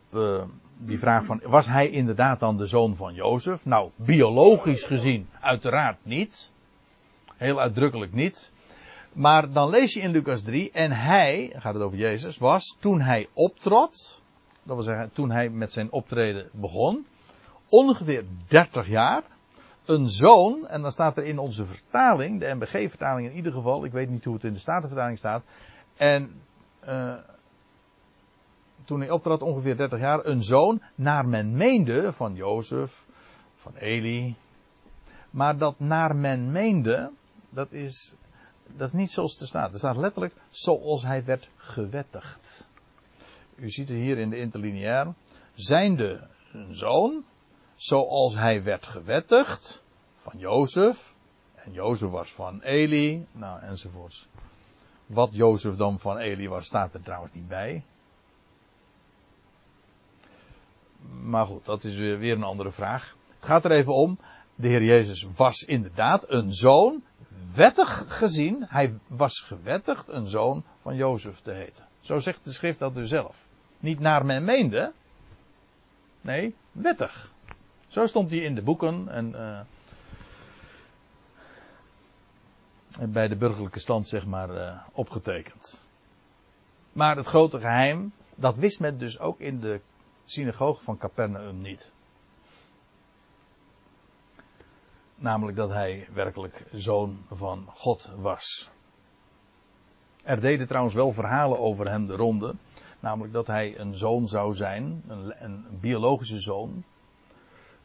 die vraag van, was hij inderdaad dan de zoon van Jozef? Nou, biologisch gezien uiteraard niet. Heel uitdrukkelijk niet. Maar dan lees je in Lucas 3, en hij, gaat het over Jezus, was toen hij optrad, dat wil zeggen toen hij met zijn optreden begon, ongeveer 30 jaar, een zoon, en dan staat er in onze vertaling, de MBG-vertaling in ieder geval, ik weet niet hoe het in de Statenvertaling staat, en uh, toen hij optrad, ongeveer 30 jaar, een zoon, naar men meende, van Jozef, van Eli, maar dat naar men meende, dat is, dat is niet zoals het er staat. Er staat letterlijk, zoals hij werd gewettigd. U ziet het hier in de interlineair, zijnde een zoon, zoals hij werd gewettigd van Jozef. En Jozef was van Eli, nou enzovoorts. Wat Jozef dan van Eli was, staat er trouwens niet bij. Maar goed, dat is weer een andere vraag. Het gaat er even om. De Heer Jezus was inderdaad een zoon, wettig gezien, hij was gewettigd een zoon van Jozef te heten. Zo zegt de schrift dat dus zelf. Niet naar men meende, nee, wettig. Zo stond hij in de boeken en uh, bij de burgerlijke stand zeg maar uh, opgetekend. Maar het grote geheim, dat wist men dus ook in de synagoge van Capernaum niet. Namelijk dat hij werkelijk zoon van God was. Er deden trouwens wel verhalen over hem de ronde. Namelijk dat hij een zoon zou zijn, een, een biologische zoon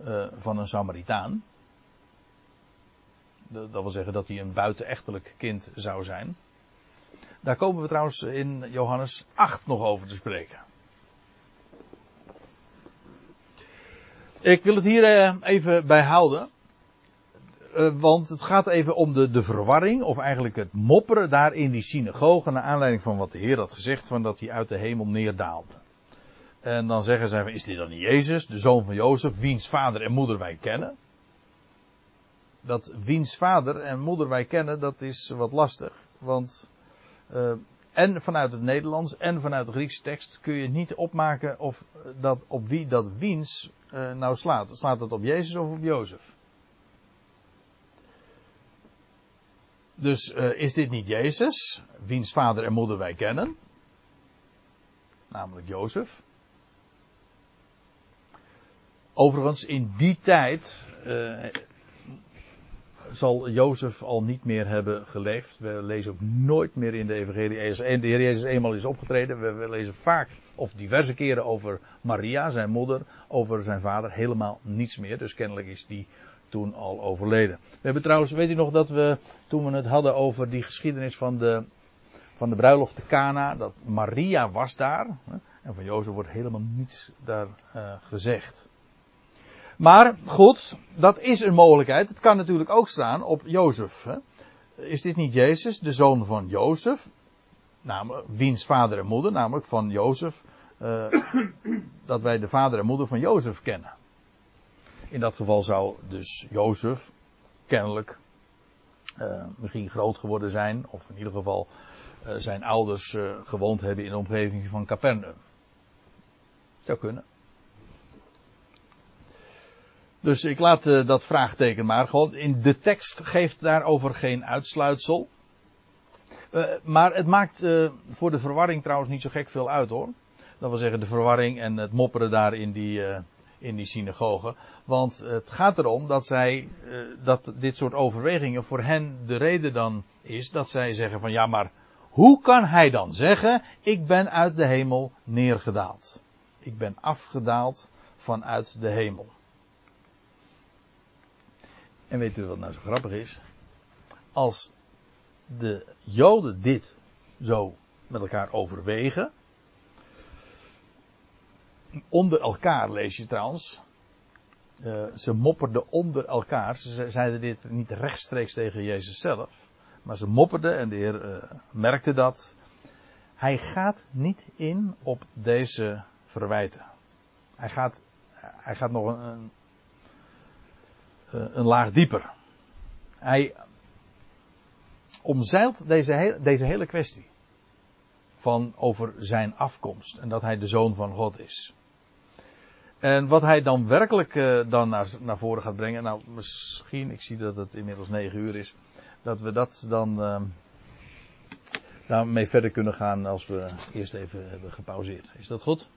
uh, van een Samaritaan. Dat wil zeggen dat hij een buitenechtelijk kind zou zijn. Daar komen we trouwens in Johannes 8 nog over te spreken. Ik wil het hier uh, even bij houden. Uh, want het gaat even om de, de verwarring, of eigenlijk het mopperen daar in die synagoge, naar aanleiding van wat de Heer had gezegd, van dat hij uit de hemel neerdaalde. En dan zeggen zij, is dit dan niet Jezus, de zoon van Jozef, wiens vader en moeder wij kennen? Dat wiens vader en moeder wij kennen, dat is wat lastig. Want, uh, en vanuit het Nederlands en vanuit de Griekse tekst kun je niet opmaken of dat op wie dat wiens uh, nou slaat. Slaat het op Jezus of op Jozef? Dus uh, is dit niet Jezus, wiens vader en moeder wij kennen? Namelijk Jozef. Overigens, in die tijd uh, zal Jozef al niet meer hebben geleefd. We lezen ook nooit meer in de Evangelie. De Heer Jezus eenmaal is opgetreden. We lezen vaak, of diverse keren, over Maria, zijn moeder, over zijn vader. Helemaal niets meer. Dus kennelijk is die al overleden. We hebben trouwens, weet u nog dat we, toen we het hadden over die geschiedenis van de, van de bruiloft te Cana, dat Maria was daar. En van Jozef wordt helemaal niets daar uh, gezegd. Maar goed, dat is een mogelijkheid. Het kan natuurlijk ook staan op Jozef. Hè? Is dit niet Jezus, de zoon van Jozef? Namelijk, wiens vader en moeder, namelijk van Jozef. Uh, dat wij de vader en moeder van Jozef kennen. In dat geval zou dus Jozef kennelijk uh, misschien groot geworden zijn, of in ieder geval uh, zijn ouders uh, gewoond hebben in de omgeving van Capernaum. Zou kunnen. Dus ik laat dat vraagteken maar gewoon. In de tekst geeft daarover geen uitsluitsel. maar het maakt voor de verwarring trouwens niet zo gek veel uit hoor. Dat wil zeggen de verwarring en het mopperen daar in die, in die synagoge. Want het gaat erom dat zij, uh, dat dit soort overwegingen voor hen de reden dan is dat zij zeggen van ja maar hoe kan hij dan zeggen ik ben uit de hemel neergedaald. Ik ben afgedaald vanuit de hemel. En weet u wat nou zo grappig is? Als de Joden dit zo met elkaar overwegen, onder elkaar lees je trouwens. Uh, ze mopperden onder elkaar. Ze zeiden dit niet rechtstreeks tegen Jezus zelf. Maar ze mopperden en de Heer uh, merkte dat. Hij gaat niet in op deze verwijten. Hij gaat, hij gaat nog een, een, een laag dieper. Hij omzeilt deze, deze hele kwestie. Van over zijn afkomst. En dat hij de zoon van God is. En wat hij dan werkelijk uh, dan naar, naar voren gaat brengen. Nou, misschien, ik zie dat het inmiddels negen uur is. Dat we dat dan uh, daarmee verder kunnen gaan als we eerst even hebben gepauzeerd. Is dat goed?